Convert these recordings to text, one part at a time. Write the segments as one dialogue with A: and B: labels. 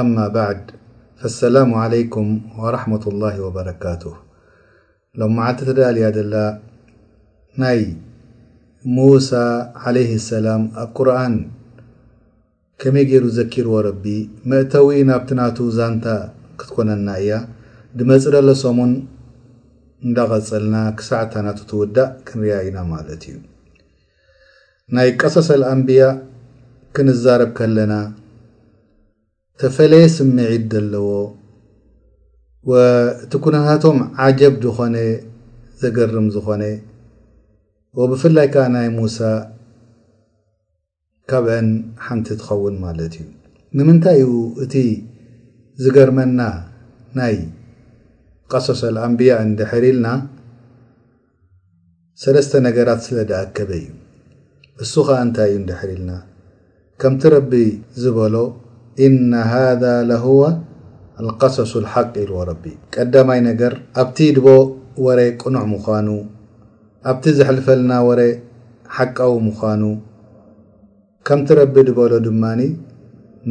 A: ኣማ ባዕድ ፈሰላሙ ዓለይኩም ወራሕመቱላሂ ወበረካቱህ ሎምዓልቲ ተዳልያ ዘላ ናይ ሙሳ ዓለይሂ ሰላም ኣብ ቁርኣን ከመይ ገይሩ ዘኪርዎ ረቢ መእተዊ ናብቲ ናቱ ዛንታ ክትኮነና እያ ድመጽደሎ ሰሙን እንዳቐጸልና ክሳዕ እታ ናቱ ትውዳእ ክንሪኣ ኢና ማለት እዩ። ናይ ቀሰሰል ኣንብያ ክንዛረብ ከለና ተፈለየ ስምዒት ደለዎ ወእቲ ኩነታቶም ዓጀብ ድኾነ ዘገርም ዝኾነ ወብፍላይ ከኣ ናይ ሙሳ ካብኣን ሓንቲ ትኸውን ማለት እዩ ንምንታይ እዩ እቲ ዝገርመና ናይ ቀሰሰል ኣንብያ እንድሕር ኢልና ሰለስተ ነገራት ስለ ድኣከበ እዩ እሱ ኸኣ እንታይ እዩ እንድሕር ኢልና ከምቲ ረቢ ዝበሎ እነ ሃذ ለሁወ ኣልቀሰሱ ልሓቅ ኢልዎ ረቢ ቀዳማይ ነገር ኣብቲ ድቦ ወረ ቅኑዕ ምዃኑ ኣብቲ ዘሕልፈልና ወረ ሓቃዊ ምዃኑ ከምቲ ረቢ ድበሎ ድማ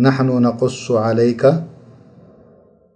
A: ናሕኑ ነቕሱ ዓለይካ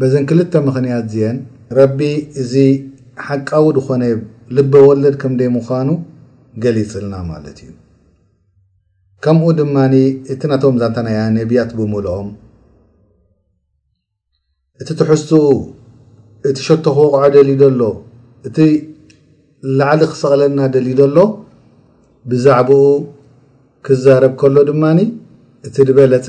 A: በዘን ክልተ ምኽንያት እዚኤን ረቢ እዚ ሓቃዊ ድኾነ ልበ ወለድ ከምደይ ምዃኑ ገሊጽልና ማለት እዩ። ከምኡ ድማ እቲ ናቶም ዛንታ ናይ ኣነብያት ብምልኦም እቲ ትሕዝትኡ እቲ ሸቶ ክወቕዖ ደልዩ ዘሎ እቲ ላዕሊ ክሰቕለና ደልዩ ዘሎ ብዛዕባኡ ክዛረብ ከሎ ድማ እቲ ድበለጸ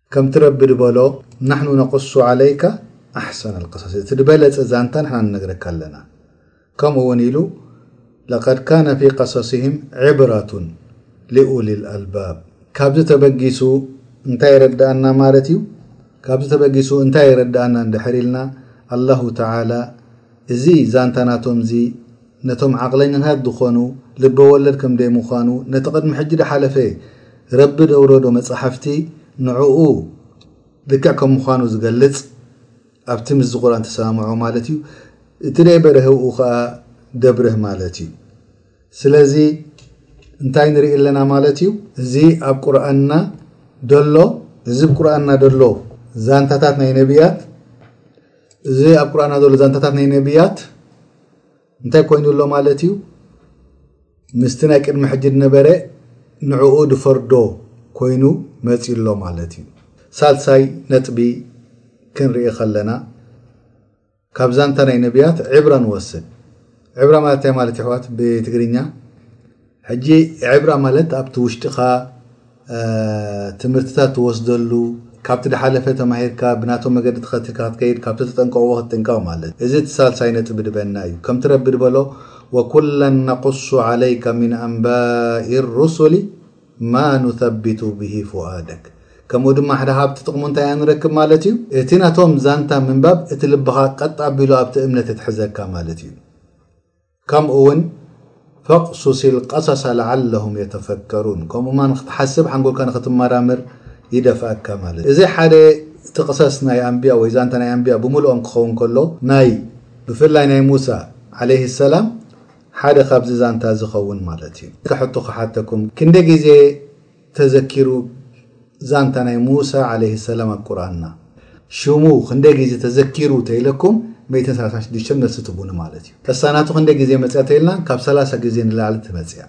A: ከምቲ ረቢ ድበሎ ናሕኑ ነቁሱ ዓለይከ ኣሕሰነል ቅሰስ እቲ ድበለጸ ዛንታ ንሕና ንነግረካ ኣለና ከምኡ ውን ኢሉ ለቀድ ካነ ፊ ቀሰስህም ዕብረቱን ሊኡሊል ኣልባብ ካብዚ ተበጊሱ እንታይ ይረዳኣና ማለት እዩ ካብዚ ተበጊሱ እንታይ ይረዳኣና እንድሕር ኢልና ኣላሁ ተዓላ እዚ ዛንታ ናቶምዚ ነቶም ዓቕለኛታት ዝኾኑ ልበ ወለድ ከም ደይምዃኑ ነቲ ቅድሚ ሕጂ ድሓለፈ ረቢ ደውረዶ መጻሕፍቲ ንዕኡ ልክዕ ከም ምዃኑ ዝገልጽ ኣብቲ ምስዚ ቁርኣን ተሰማምዖ ማለት እዩ እቲ ደይበረህኡ ከኣ ደብርህ ማለት እዩ ስለዚ እንታይ ንርኢ ኣለና ማለት እዩ እዚ ኣብ ቁርኣንና ደሎ እዚ ብ ቁርኣንና ደሎ ዛንታታት ናይ ነብያት እዚ ኣብ ቁርኣና ዘሎ ዛንታታት ናይ ነብያት እንታይ ኮይኑ ኣሎ ማለት እዩ ምስቲ ናይ ቅድሚ ሕጂ ዝነበረ ንዕኡ ድፈርዶ ኮይኑ መፂ ኣሎ ማለት እዩ ሳልሳይ ነጥቢ ክንርኢ ከለና ካብ ዛንታ ናይ ነብያት ዕብራ ንወስድ ዕብራ ማለት እንታይ ማለት ይሕዋት ብትግርኛ ሕጂ ዕብራ ማለት ኣብቲ ውሽጥኻ ትምህርትታት ትወስደሉ፣ ካብቲ ድሓለፈ ተማሂርካ ብናቶም መገዲ ተኸትልካ ክትከይድ ካብቲ ተጠንቀቕዎ ክትጥንቀቕ ማለት እዩ። እዚ እቲ ሳልሳይ ነጥቢ ድበና እዩ። ከምቲ ረቢ ድበሎ ወኩለን ነቁሱ ዓለይከ ሚን ኣንባኢ ሩሱሊ ማ ኑሰቢቱ ብሂ ፉኣደክ ከምኡ ድማ ሓደ ካብቲ ጥቕሙ እንታይ ኢና ንረክብ ማለት እዩ እቲ ናቶም ዛንታ ምንባብ እቲ ልብኻ ቀጥ ኣቢሉ ኣብቲ እምነት የትሕዘካ ማለት እዩ። ከምኡውን ፈቅሱሲ ልቀሰሰ ለዓለሁም የተፈከሩን ከምኡማ ንክትሓስብ ሓንጎልካ ንክትመራምር ይደፍኣካ ማለት እዩ። እዚ ሓደ እቲ ቅሰስ ናይ ኣንብያ ወይ ዛንታ ናይ ኣንብያ ብምሉኦም ክኸውን ከሎ ናይ ብፍላይ ናይ ሙሳ ዓለይሂ ሰላም ሓደ ካብዚ ዛንታ እዚ ኸውን ማለት እዩ። እስከ ሕቶ ክሓተኩም ክንደይ ግዜ ተዘኪሩ ዛንታ ናይ ሙሳ ዓለይሂ ሰላም ኣብ ቁርኣንና ሽሙ ክንደይ ግዜ ተዘኪሩ ተኢለኩም ሚእትን ሰላሳን ሽዱሽተን መልሲ ትቡኒ ማለት እዩ እሳናቱ ክንደይ ግዜ መጽያ ተኢልና ካብ ሰላሳ ግዜ ንላዕሊ ትመጽያ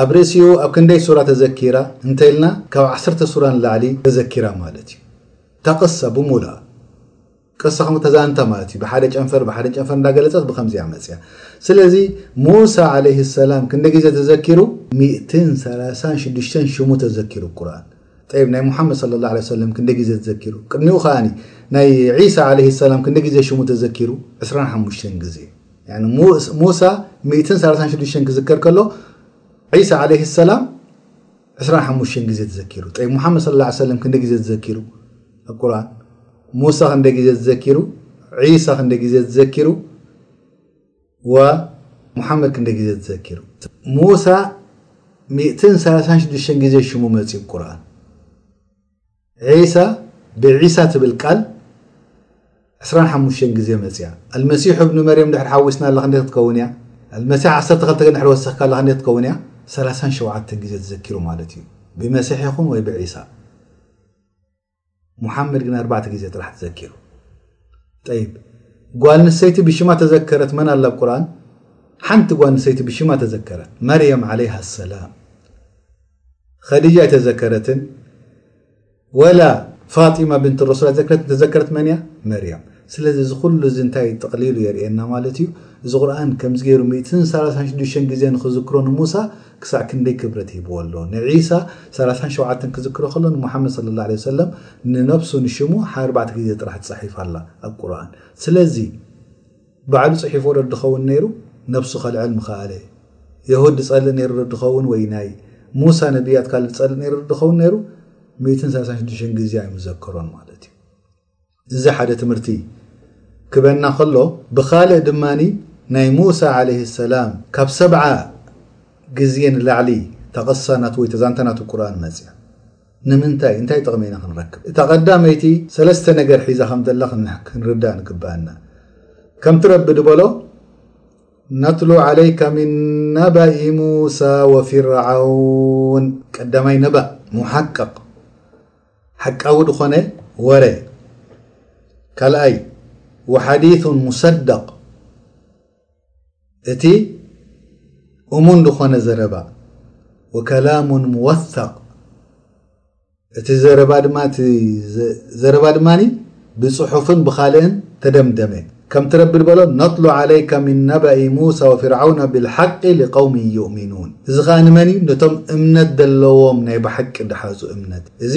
A: ኣብ ርእሲኡ ኣብ ክንደይ ሱራ ተዘኪራ እንተኢልና ካብ ዓሰርተ ሱራ ንላዕሊ ተዘኪራ ማለት እዩ እታ ቅሳ ብሙሉኣ ቅሳኹም ተዛንታ ማለት እዩ ብሓደ ጨንፈር ብሓደ ጨንፈር እንዳገለፀት ብከምዚያ መፅያ ስለዚ ሙሳ ዓለይህ ሰላም ክንደ ግዜ ተዘኪሩ ሚእትን ሰላሳን ሽዱሽተን ሽሙ ተዘኪሩ ቁርን ጠይብ ናይ ሙሓመድ ስለ ላ ለ ሰለም ክንደ ግዜ ተዘኪሩ ቅድሚኡ ከዓኒ ናይ ዒሳ ዓለይህ ሰላም ክንደ ግዜ ሽሙ ተዘኪሩ ዕስራን ሓሙሽተን ግዜ ሙሳ ሚእትን ሰላሳን ሽዱሽተን ክዝከር ከሎ ዒሳ ዓለይህ ሰላም ዕስራን ሓሙሽተን ግዜ ተዘኪሩ ጠይብ ሙሓመድ ሰለላሁ ዓለይሂ ወሰለም ክንደይ ግዜ ተዘኪሩ ኣብ ቁርኣን ሙሳ ክንደይ ግዜ ተዘኪሩ ዒሳ ክንደይ ግዜ ተዘኪሩ ወሙሓመድ ክንደይ ግዜ ተዘኪሩ ሙሳ ሚእትን ሰላሳን ሽዱሽተን ግዜ ሽሙ መጺኡ ቁርኣን ዒሳ ብዒሳ ትብል ቃል ዕስራን ሓሙሽተን ግዜ መጺኣ። ኣልመሲሑ እብኑ መርየም እንድሕር ሓዊስናላ ክንደይ ክትከውን እያ? ኣልመሲሕ ዓሰርተ ክልተ እንድሕር ወሲኽካላ ክንደይ ክትከውን እያ? ሰላሳን ሸውዓተን ግዜ ተዘኪሩ ማለት እዩ። ብመሲሕ ይኹን ወይ ብዒሳ። ሙሓመድ ግን ኣርባዕተ ግዜ ጥራሕ ተዘኪሩ። ጠይብ ጓል ንሰይቲ ብሽማ ተዘከረት መን ኣላ ኣብ ቁርኣን ሓንቲ ጓል ንሰይቲ ብሽማ ተዘከረት መርየም ዓለይሃ ሰላም ኸዲጃ ኣይተዘከረትን ወላ ፋጢማ ብንት ረሱል ኣይዘከረትን ተዘከረት መን እያ መርያም ስለዚ እዚ ኩሉ እዚ እንታይ ጠቕሊሉ የርእየና ማለት እዩ እዚ ቁርን ከምዚ ገይሩ ሚእትን ሰላሳን ሽዱሽተን ግዜ ንኽዝክሮ ንሙሳ ክሳዕ ክንደይ ክብረት ሂብዎ ኣሎ ንዒሳ ሰላሳን ሸውዓተን ክዝክሮ ከሎ ንሙሓመድ ስለ ላ ሰለም ንነብሱ ንሽሙ ሓርባዕተ ግዜ ጥራሕ ትፃሒፋ ኣላ ኣብ ቁርን ስለዚ ባዕሉ ጽሒፎ ዶ ድኸውን ነይሩ ነብሱ ከልዕል ምኸኣለ የሁድ ድጸልእ ነይሩ ዶ ድኸውን ወይ ናይ ሙሳ ነብያት ካልእ ድጸልእ ነይሩ ዶ ድኸውን ነይሩ ሚእትን ሳልሳን ሽዱሽተን ግዜ ኣይምዘከሮን ማለት እዩ እዚ ሓደ ትምህርቲ ክበና ከሎ ብኻልእ ድማ ናይ ሙሳ ዓለይሂ ሰላም ካብ ሰብዓ ግዜ ንላዕሊ ተቕሳ ናቱ ወይ ተዛንታ ናቱ ቁርኣን መጽያ። ንምንታይ እንታይ ጥቕሚ ኢና ክንረክብ? እታ ቀዳመይቲ ሰለስተ ነገር ሒዛ ከም ዘላ ክንርዳእ ንግበኣና። ከምቲ ረቢ ድበሎ ነትሉ ዓለይከ ሚን ነባኢ ሙሳ ወፊርዓውን ቀዳማይ ነባእ ሙሓቀቕ ሓቃዊ ድኾነ ወረ ካልኣይ ወሓዲሱን ሙሰደቕ እቲ እሙን ዝኾነ ዘረባ ወከላሙ ሙወሰቕ እቲ ዘረባ ድማ እቲ ዘረባ ድማ ብፅሑፍን ብኻልእን ተደምደመ ከምቲ ረቢ ዝበሎ ነጥሉ ዓለይከ ምን ነባኢ ሙሳ ወፍርዓውና ብልሓቂ ሊቀውሚ ዩእሚኑን እዚ ከዓ ንመን እዩ ነቶም እምነት ዘለዎም ናይ ብሓቂ ድሓዙ እምነት እዚ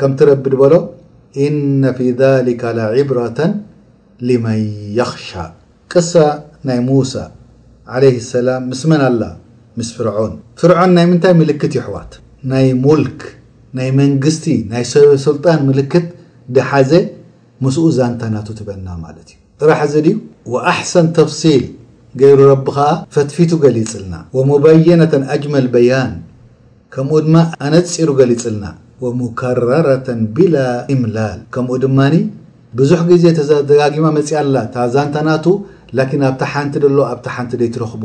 A: ከምቲ ረቢ ድበሎ ኢነ ፊ ዛሊከ ለዒብረተ ሊመን የኽሻ ቅሳ ናይ ሙሳ ዓለይሂ ሰላም ምስ መን ኣላ ምስ ፍርዖን ፍርዖን ናይ ምንታይ ምልክት እዩ ኣሕዋት ናይ ሙልክ ናይ መንግስቲ ናይ ሰበ ስልጣን ምልክት ድሓዘ ምስኡ ዛንታ ናቱ ትበና ማለት እዩ ጥራሕ እዚ ድዩ ወኣሕሰን ተፍሲል ገይሩ ረቢ ከኣ ፈትፊቱ ገሊጽልና ወሙበየነተን ኣጅመል በያን ከምኡ ድማ ኣነጺሩ ገሊጽልና ወሙከረረተን ቢላ ኢምላል ከምኡ ድማ ብዙሕ ግዜ ተደጋጊማ መጺኣ ኣላ እታ ዛንታ ናቱ ላኪን ኣብታ ሓንቲ ደሎ ኣብታ ሓንቲ ደይትረኽቦ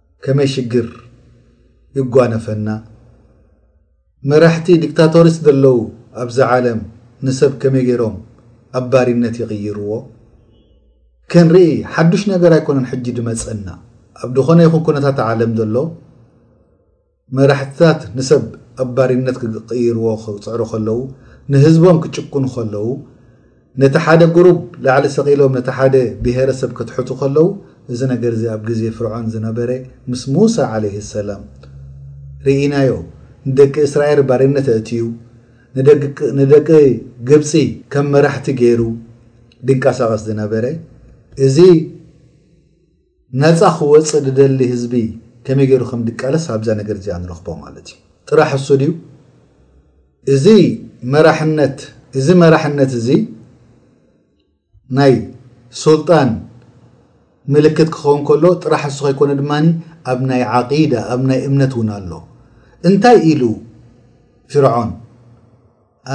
A: ከመይ ሽግር ይጓነፈና መራሕቲ ዲክታቶሪስ ደለዉ ኣብዛ ዓለም ንሰብ ከመይ ገይሮም ኣብ ባሪነት ይቕይርዎ ከንርኢ ሓዱሽ ነገር ኣይኮነን ሕጂ ድመጸና ኣብ ድኾነ ይኹን ኩነታት ዓለም ደሎ መራሕትታት ንሰብ ኣብ ባሪነት ክቅይርዎ ክጽዕሩ ከለዉ ንህዝቦም ክጭቁኑ ከለዉ ነቲ ሓደ ጉሩብ ላዕሊ ሰቂሎም ነቲ ሓደ ብሄረ ሰብ ከትሕቱ ከለዉ እዚ ነገር እዚ ኣብ ግዜ ፍርዖን ዝነበረ ምስ ሙሳ ዓለይሂ ሰላም ርኢናዮ ንደቂ እስራኤል ባሪነት ኣእትዩ ንደቂ ግብጺ ከም መራሕቲ ገይሩ ድንቃሳቀስ ዝነበረ እዚ ነጻ ክወጽእ ድደሊ ህዝቢ ከመይ ገሩ ከም ድቃለስ ኣብዛ ነገር እዚኣ ንረኽቦ ማለት እዩ ጥራሕ እሱ ድዩ እዚ መራሕነት እዚ መራሕነት እዚ ናይ ሱልጣን ምልክት ክኸውን ከሎ ጥራሕ እሱ ከይኮነ ድማ ኣብ ናይ ዓቂዳ ኣብ ናይ እምነት እውን ኣሎ እንታይ ኢሉ ፍርዖን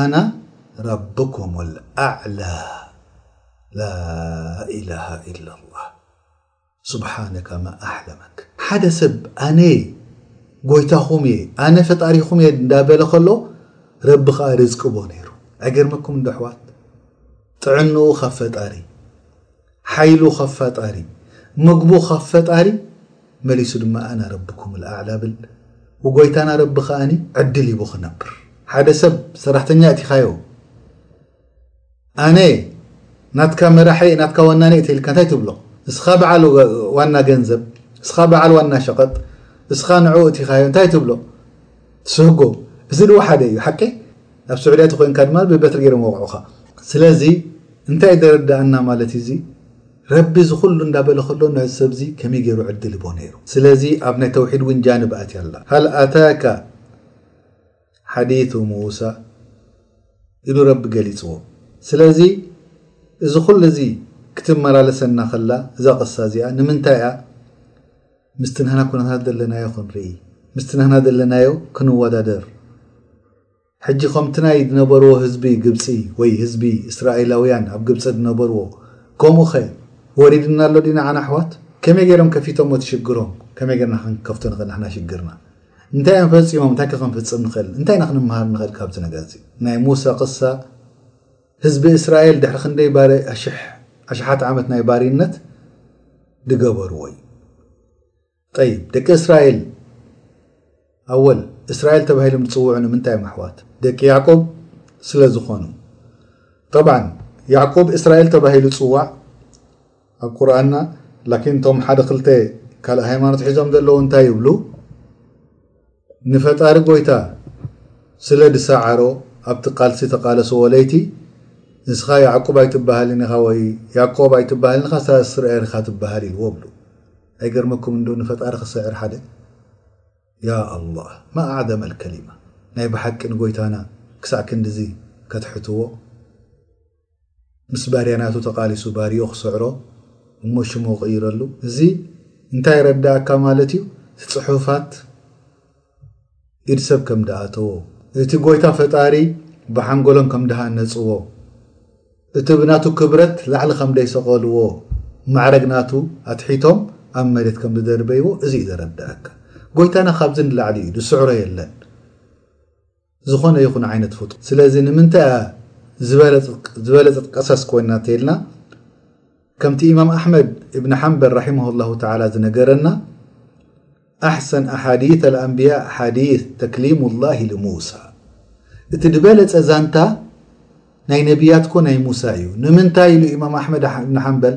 A: ኣነ ረብኩሙል ኣዕላ ላኢላሃ ኢላላህ ሱብሓነከ ማ ኣሕለመክ ሓደ ሰብ ኣነ ጎይታኹም እየ ኣነ ፈጣሪኹም እየ እንዳበለ ከሎ ረቢ ከኣ ርዝቂ ቦ ነይሩ ኣይገርመኩምን ዶ ኣሕዋት ጥዕንኡ ካብ ፈጣሪ ሓይሉ ኻብ ፈጣሪ፣ ምግቡ ኻብ ፈጣሪ፣ መሊሱ ድማ ኣና ረብኩሙል ኣዕላ ብል። ጐይታና ረቢ ኸኣ ዕድል ሂቡ ኽነብር። ሓደ ሰብ ሰራሕተኛ ኣእቲኻዮ፣ ኣነ ናትካ መራሒ እየ፣ ናትካ ወናኒ እየ ተይልካ እንታይ ትብሎ? እስኻ በዓል ዋና ገንዘብ፣ እስኻ በዓል ዋና ሸቐጥ፣ እስኻ ንዕኡ እቲኻዮ እንታይ ትብሎ? ትስህጎ እዚ ድዋ ሓደ እዩ ሓቂ ኣብ ስዑድያ ተኮይንካ ድማ ብበትሪ ገይሮም ወቕዑኻ። ስለዚ እንታይ ደረደኣና ማለት እዩ እዚ ረቢ እዚ ኩሉ እንዳበለ ከሎ ነዚ ሰብዚ ከመይ ገይሩ ዕድል ይቦ ነይሩ ስለዚ ኣብ ናይ ተውሒድ ውን ጃንብ ኣትያ ኣላ ሃል ኣታካ ሓዲቱ ሙሳ ኢሉ ረቢ ገሊጽዎ ስለዚ እዚ ኩሉ እዚ ክትመላለሰና ከላ እዛ ቅሳ እዚኣ ንምንታይ እያ ምስቲ ንሕና ኩነታት ዘለናዮ ክንርኢ ምስቲ ንሕና ዘለናዮ ክንወዳደር ሕጂ ከምቲ ናይ ዝነበርዎ ህዝቢ ግብጺ ወይ ህዝቢ እስራኤላውያን ኣብ ግብጺ ዝነበርዎ ከምኡኸ ወሪድና ኣሎ ዲና ዓና ኣሕዋት ከመይ ገይሮም ከፊቶሞ ትሽግሮም ከመይ ገርና ክንከፍቶ ንኽእል ንሕና ሽግርና እንታይ እዮም ፈፂሞም እንታይ ከ ክንፍፅም ንኽእል እንታይ ኢና ክንምሃር ንኽእል ካብዚ ነገርዚ ናይ ሙሳ ቅሳ ህዝቢ እስራኤል ድሕሪ ክንደይ ኣሽሓት ዓመት ናይ ባሪነት ድገበርዎ እዩ ጠይብ ደቂ እስራኤል ኣወል እስራኤል ተባሂሎም ዝፅውዑ ንምንታይ እዮም ኣሕዋት ደቂ ያዕቆብ ስለ ዝኾኑ ጠብዓ ያዕቆብ እስራኤል ተባሂሉ ፅዋዕ ኣኩርኣና ላኪን ቶም ሓደ ክልተ ካልእ ሃይማኖት ሒዞም ዘለዉ እንታይ ይብሉ ንፈጣሪ ጎይታ ስለ ድሳዓሮ ኣብቲ ቃልሲ ተቃለስዎ ለይቲ ንስካ ያዕቁብ ኣይትባሃልን ኢካ ወይ ያቆብ ኣይትባሃልን ኢካ ስላስ እስርኤል ኢካ ትባሃል ኢልዎ ብሉ ኣይገርመኩምን ዶ ንፈጣሪ ክስዕር ሓደ ያ ኣላህ ማ ኣዕዘመ ኣልከሊማ ናይ ብሓቂ ንጎይታና ክሳዕ ክንድዚ ከትሕትዎ ምስ ባርያናቱ ተቃሊሱ ባርይኡ ክስዕሮ እሞ ሽሙ ክቅይረሉ እዚ እንታይ የረዳኣካ ማለት እዩ እቲ ጽሑፋት ኢድ ሰብ ከም ድኣተዎ እቲ ጎይታ ፈጣሪ ብሓንጎሎም ከም ድሃነጽዎ እቲ ብናቱ ክብረት ላዕሊ ከም ደይሰቀልዎ ማዕረግ ናቱ ኣትሒቶም ኣብ መሬት ከም ድደርበይዎ እዚ እዩ ዘረዳኣካ ጎይታና ካብዚ ንላዕሊ እዩ ድስዕሮ የለን ዝኾነ ይኹን ዓይነት ፍጡር ስለዚ ንምንታይ እያ ዝበለጸት ቀሰስ ኮይና ተይልና ከምቲ ኢማም ኣሕመድ እብኒ ሓንበል ራሒማሁ ላሁ ተዓላ ዝነገረና ኣሕሰን ኣሓዲት ኣልኣንብያ ሓዲት ተክሊሙ ላሂ ልሙሳ እቲ ድበለጸ ዛንታ ናይ ነቢያትኮ ናይ ሙሳ እዩ ንምንታይ ኢሉ ኢማም ኣሕመድ እብኒ ሓንበል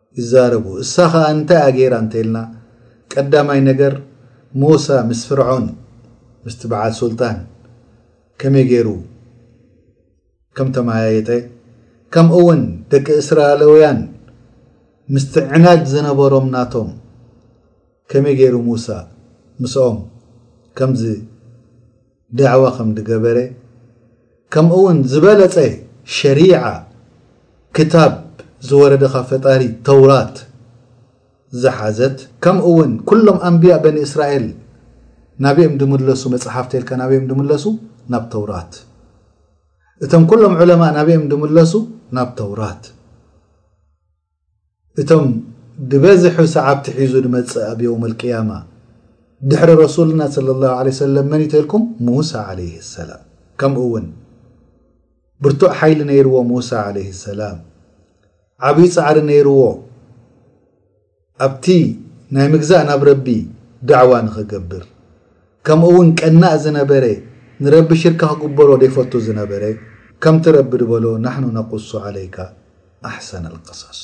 A: ይዛረቡ እሳ ከኣ እንታይ እያ ገይራ እንተኢልና ቀዳማይ ነገር ሞሳ ምስ ፍርዖን ምስቲ በዓል ሱልጣን ከመይ ገይሩ ከም ተመያየጠ ከምኡ ውን ደቂ እስራኤላውያን ምስቲ ዕናድ ዝነበሮም ናቶም ከመይ ገይሩ ሙሳ ምስኦም ከምዚ ዳዕዋ ከም ዝገበረ ከምኡ ውን ዝበለጸ ሸሪዓ ክታብ ዝወረደ ካብ ፈጣሪ ተውራት ዝሓዘት ከምኡ ውን ኩሎም ኣንብያ በኒ እስራኤል ናበይ'ም ዝምለሱ መጽሓፍ ተልካ ናበይ'ም ዝምለሱ ናብ ተውራት እቶም ኩሎም ዑለማእ ናበይ'ም ዝምለሱ ናብ ተውራት እቶም ድበዝሑ ሰዓብቲ ሒዙ ድመጽእ ኣብ የውም ኣልቅያማ ድሕሪ ረሱልና ሰለላሁ ዓለይሂ ወሰለም መን እዩ ተልኩም ሙሳ ዓለይሂ ሰላም ከምኡ እውን ብርቱዕ ሓይሊ ነይርዎ ሙሳ ዓለይሂ ሰላም ዓብዪ ጻዕሪ ነይርዎ ኣብቲ ናይ ምግዛእ ናብ ረቢ ዳዕዋ ንኽገብር ከምኡ እውን ቀናእ ዝነበረ ንረቢ ሽርካ ክግበሮ ደይፈቱ ዝነበረ ከምቲ ረቢ ድበሎ ናሕኑ ነቁሱ ዓለይካ ኣሕሰን ኣልቅሰስ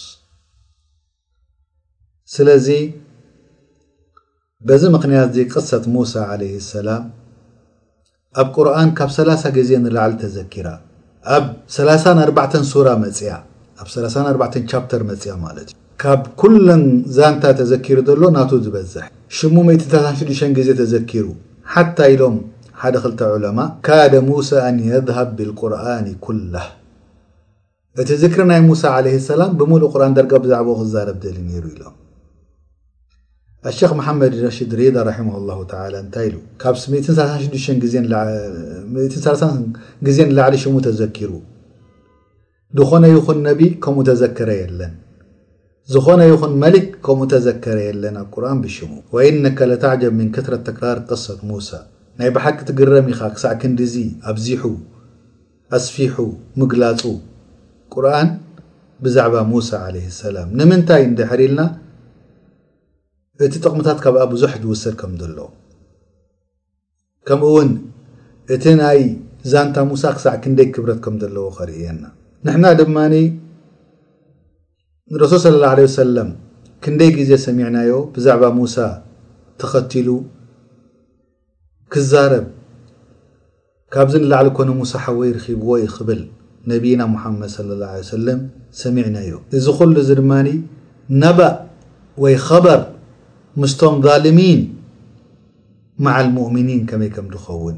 A: ስለዚ በዚ ምኽንያት እዚ ቅሰት ሙሳ ዓለይ ሰላም ኣብ ቁርን ካብ ሰላሳ ግዜ ንላዕሊ ተዘኪራ ኣብ ሰላሳ ኣርባዕተን ሱራ መፅያ ኣብ ሰላሳ ኣርባዕተን ቻፕተር መፅያ ማለት እዩ ካብ ኩለን ዛንታ ተዘኪሩ ዘሎ ናቱ ዝበዝሕ ሽሙ መይትታታን ሽዱሽተን ግዜ ተዘኪሩ ሓታ ኢሎም ሓደ ክልተ ዑለማ ካደ ሙሳ ኣን የዝሃብ ብልቁርን ኩላህ እቲ ዝክሪ ናይ ሙሳ ዓለይሂ ሰላም ብምሉእ ቁርኣን ደርጋ ብዛዕባኡ ክዛረብ ደልዩ ነይሩ ኢሎም። ኣሸኽ መሓመድ ረሽድ ሪዳ ራሒመሁላሁ ተዓላ እንታይ ኢሉ ካብ ሚእትን ሰላሳን ሽዱሽተን ግዜ ሚእትን ሰላሳን ግዜ ንላዕሊ ሽሙ ተዘኪሩ ዝኾነ ይኹን ነቢ ከምኡ ተዘከረ የለን ዝኾነ ይኹን መሊክ ከምኡ ተዘከረ የለን ኣብ ቁርኣን ብሽሙ ወኢነከ ለተዕጀብ ምን ከትረት ተክራር ቅሰት ሙሳ ናይ ብሓቂ ትግረም ኢኻ ክሳዕ ክንድዚ ኣብዚሑ ኣስፊሑ ምግላጹ፣ ቁርኣን ብዛዕባ ሙሳ ዓለይሂ ሰላም ንምንታይ እንድሕር ኢልና እቲ ጥቕምታት ካብኣ ብዙሕ ዝውሰድ ከም ዘሎ ከምኡውን እቲ ናይ ዛንታ ሙሳ ክሳዕ ክንደይ ክብረት ከም ዘለዎ ከርእየና ንሕና ድማ ንረሱል ሰለላሁ ዓለይሂ ወሰለም ክንደይ ግዜ ሰሚዕናዮ ብዛዕባ ሙሳ ተኸቲሉ ክዛረብ ካብዚ ንላዕሊ ኮነ ሙሳ ሓወይ ርኺብዎ እዩ ክብል ነብይና ሙሓመድ ሰለላሁ ዓለይሂ ወሰለም ሰሚዕናዮ እዚ ኩሉ እዚ ድማ ነባእ ወይ ኸበር ምስቶም ዛልሚን መዓል ሙእሚኒን ከመይ ከም ድኸውን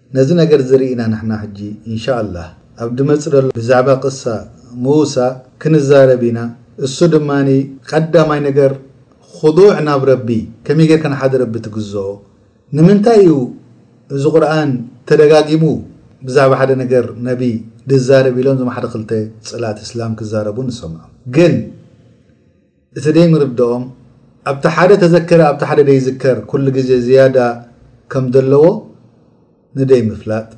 A: ነዚ ነገር እዚ ርኢና ንሕና ሕጂ ኢንሻላህ ኣብ ድመጽእ ደሎ ብዛዕባ ቅሳ ምውሳ ክንዛረብ ኢና እሱ ድማ ቐዳማይ ነገር ኹዱዕ ናብ ረቢ ከመይ ጌርካ ንሓደ ረቢ ትግዝኦ ንምንታይ እዩ እዚ ቁርኣን ተደጋጊሙ ብዛዕባ ሓደ ነገር ነቢ ድዛረብ ኢሎም እዞም ሓደ ክልተ ጽላእቲ እስላም ክዛረቡ ንሰምዖም ግን እቲ ደይምርድኦም ኣብቲ ሓደ ተዘከረ ኣብቲ ሓደ ደይዝከር ኩሉ ግዜ ዝያዳ ከም ደለዎ ንደይምፍላጥ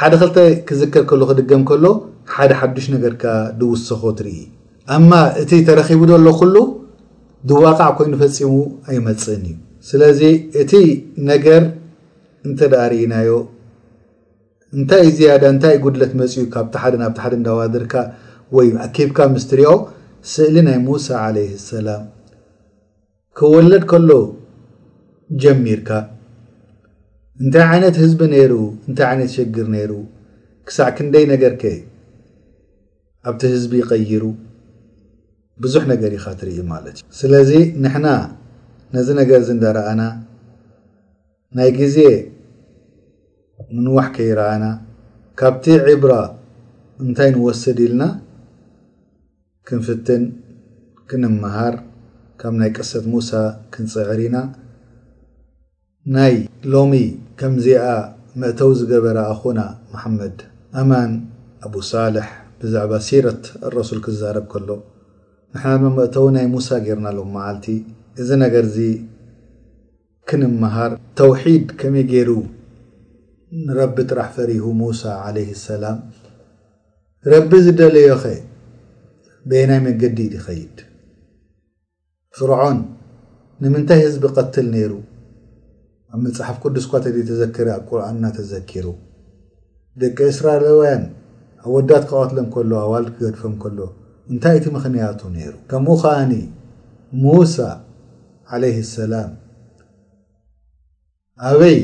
A: ሓደ ክልተ ክዝከር ከሎ ክድገም ከሎ ሓደ ሓዱሽ ነገርካ ድውሰኾ ትርኢ ኣማ እቲ ተረኺቡ ደሎ ኩሉ ድዋቃዕ ኮይኑ ፈጺሙ ኣይመጽእን እዩ ስለዚ እቲ ነገር እንተ ደኣ ርኢናዮ እንታይ እዩ ዝያዳ እንታይ እዩ ጉድለት መጺኡ ካብቲ ሓደ ናብቲ ሓደ እንዳዋደርካ ወይ ኣኪብካ ምስ ትሪኦ ስእሊ ናይ ሙሳ ዓለይሂ ሰላም ክወለድ ከሎ ጀሚርካ እንታይ ዓይነት ህዝቢ ነይሩ እንታይ ዓይነት ሸግር ነይሩ ክሳዕ ክንደይ ነገር ከ ኣብቲ ህዝቢ ቀይሩ ብዙሕ ነገር ኢኻ ትርኢ ማለት እዩ ስለዚ ንሕና ነዚ ነገር እዚ እንዳረኣና ናይ ግዜ ምንዋሕ ከይረኣና ካብቲ ዕብራ እንታይ ንወስድ ኢልና ክንፍትን ክንመሃር ካብ ናይ ቅሰት ሙሳ ክንጽዕር ኢና። ናይ ሎሚ ከምዚኣ መእተዊ ዝገበረ ኣኹና መሓመድ ኣማን ኣቡ ሳልሕ ብዛዕባ ሲረት ኣረሱል ክዛረብ ከሎ ንሕና ድማ መእተዊ ናይ ሙሳ ጌርና ሎም መዓልቲ እዚ ነገርዚ ክንመሃር ተውሒድ ከመይ ጌሩ ንረቢ ጥራሕ ፈሪሁ ሙሳ ዓለይሂ ሰላም ረቢ ዝደለዮኸ በየናይ መገዲ እዩ ዝኸይድ ፍርዖን ንምንታይ ህዝቢ ቀትል ነይሩ ኣብ መጽሓፍ ቅዱስ እኳ ተዘይተዘከረ ኣብ ቁርኣንና ተዘኪሩ ደቂ እስራኤላውያን ኣወዳት ክቐትሎም ከሎ ኣዋልድ ክገድፎም ከሎ እንታይ እቲ ምኽንያቱ ነይሩ ከምኡ ከዓኒ ሙሳ ዓለይሂ ሰላም ኣበይ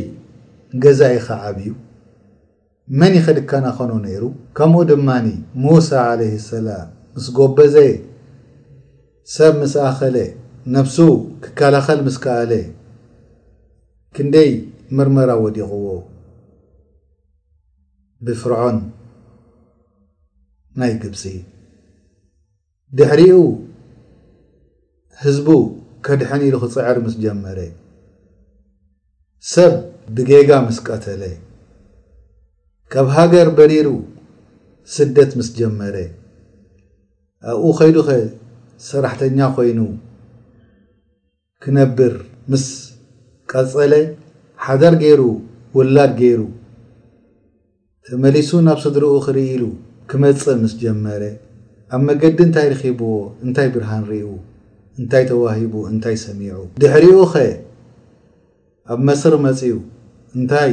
A: ገዛ ኢኻ ዓብዩ? መን ኢኸ ድካና ኾኖ ነይሩ? ከምኡ ድማ ሙሳ ዓለይሂ ሰላም ምስ ጎበዘ ሰብ ምስ ኣኸለ ነብሱ ክከላኸል ምስ ከኣለ ክንደይ ምርመራ ወዲቕዎ ብፍርዖን ናይ ግብጺ። ድሕሪኡ ህዝቡ ከድሕን ኢሉ ክጽዕር ምስ ጀመረ፣ ሰብ ብጌጋ ምስ ቀተለ፣ ካብ ሃገር በሪሩ ስደት ምስ ጀመረ፣ ኣብኡ ከይዱኸ ሰራሕተኛ ኮይኑ፣ ክነብር ምስ ቀጸለ ሓዳር ገይሩ ውላድ ገይሩ ተመሊሱ ናብ ስድርኡ ክርኢ ኢሉ ክመጽእ ምስ ጀመረ ኣብ መገዲ እንታይ ርኺብዎ እንታይ ብርሃን ሪኡ እንታይ ተዋሂቡ እንታይ ሰሚዑ ድሕሪኡኸ ኣብ መስር መጽዩ እንታይ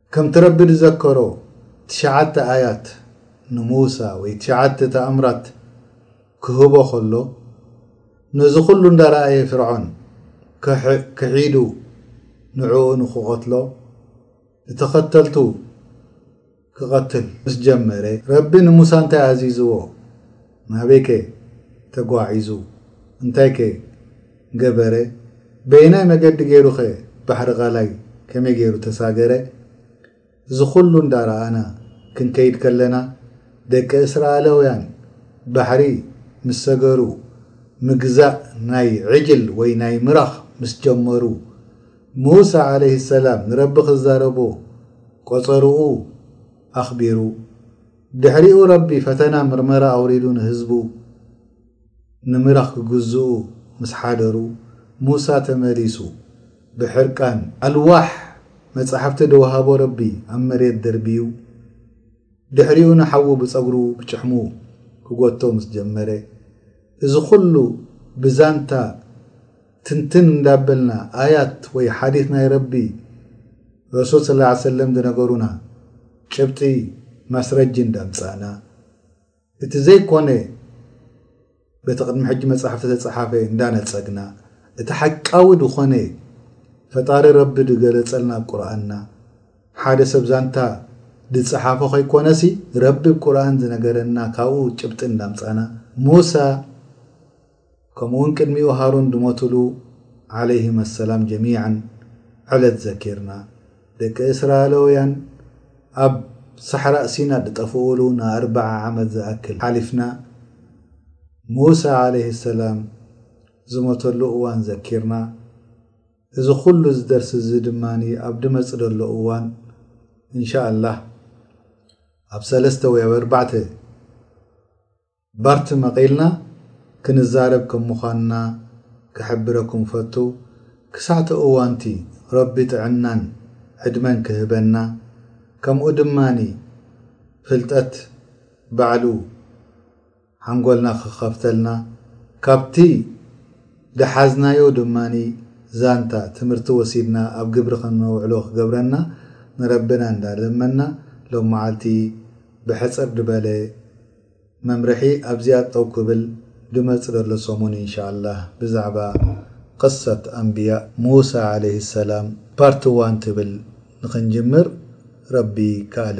A: ከምቲ ረቢ ዝዘከሮ ትሽዓተ ኣያት ንሙሳ ወይ ትሽዓተ ተኣምራት ክህቦ ከሎ ነዚ ኩሉ እንዳረኣየ ፍርዖን ክሒዱ ንዕኡ ንክቐትሎ ንተኸተልቱ ክቐትል ምስ ጀመረ ረቢ ንሙሳ እንታይ ኣዚዝዎ? ናበይከ ተጓዒዙ? እንታይከ ገበረ? በየናይ መገዲ ገይሩኸ ባሕሪ ቓላይ ከመይ ገይሩ ተሳገረ? እዚ ኹሉ እንዳረኣና ክንከይድ ከለና ደቂ እስራኣለውያን ባሕሪ ምስ ሰገሩ ምግዛእ ናይ ዕጅል ወይ ናይ ምራኽ ምስ ጀመሩ ሙሳ ዓለይሂ ሰላም ንረቢ ክዛረቦ ቆጸርኡ ኣኽቢሩ ድሕሪኡ ረቢ ፈተና ምርመራ ኣውሪዱ ንህዝቡ ንምራኽ ክግዝኡ ምስ ሓደሩ ሙሳ ተመሊሱ ብሕርቃን ኣልዋሕ መጻሕፍቲ ድወሃቦ ረቢ ኣብ መሬት ደርብዩ ድሕሪኡ ንሓዉ ብጸጉሩ ብጭሕሙ ክጎቶ ምስ ጀመረ እዚ ኩሉ ብዛንታ ትንትን እንዳበልና ኣያት ወይ ሓዲት ናይ ረቢ ረሱል ሰለላሁ ዓለይሂ ወሰለም ዝነገሩና ጭብጢ ማስረጂ እንዳምጻእና እቲ ዘይኮነ በቲ ቅድሚ ሕጂ መጻሕፍቲ ዝተጻሓፈ እንዳነጸግና እቲ ሓቃዊ ድኾነ ፈጣሪ ረቢ ድገለጸልና ቁርኣንና ሓደ ሰብ ዛንታ ድጻሓፎ ከይኮነሲ ረቢ ብ ቁርኣን ዝነገረና ካብኡ ጭብጢ እንዳምጻእና ሙሳ ከምኡውን ቅድሚኡ ሃሩን ድሞቱሉ ዓለይሂም ኣሰላም ጀሚዓን ዕለት ዘኪርና ደቂ እስራኣለውያን ኣብ ሳሕራእ ሲና ድጠፍኡሉ ንኣርባዓ ዓመት ዝኣክል ሓሊፍና ሙሳ ዓለይሂ ኣሰላም ዝሞተሉ እዋን ዘኪርና እዚ ኩሉ እዚ ደርሲ እዚ ድማ ኣብ ድመጽእ ደሎ እዋን እንሻኣላህ ኣብ ሰለስተ ወይ ኣብ ኣርባዕተ ባርት መቂልና ክንዛረብ ከም ምዃንና ክሕብረኩም ፈቱ ክሳዕቲ እዋንቲ ረቢ ጥዕናን ዕድመን ክህበና ከምኡ ድማ ፍልጠት ባዕሉ ሓንጎልና ክኸፍተልና ካብቲ ድሓዝናዮ ድማ ዛንታ ትምህርቲ ወሲድና ኣብ ግብሪ ከነውዕሎ ክገብረና ንረብና እንዳ ለመና ሎምዓልቲ ብሕጽር ድበለ መምርሒ ኣብዚኣ ጠው ክብል ድመጽእ ደሎ ሰሙን ኢንሻላህ ብዛዕባ ቅሰት ኣንብያእ ሙሳ ዓለይሂ ሰላም ፓርት ዋን ትብል ንክንጅምር ረቢ ይካኣለና።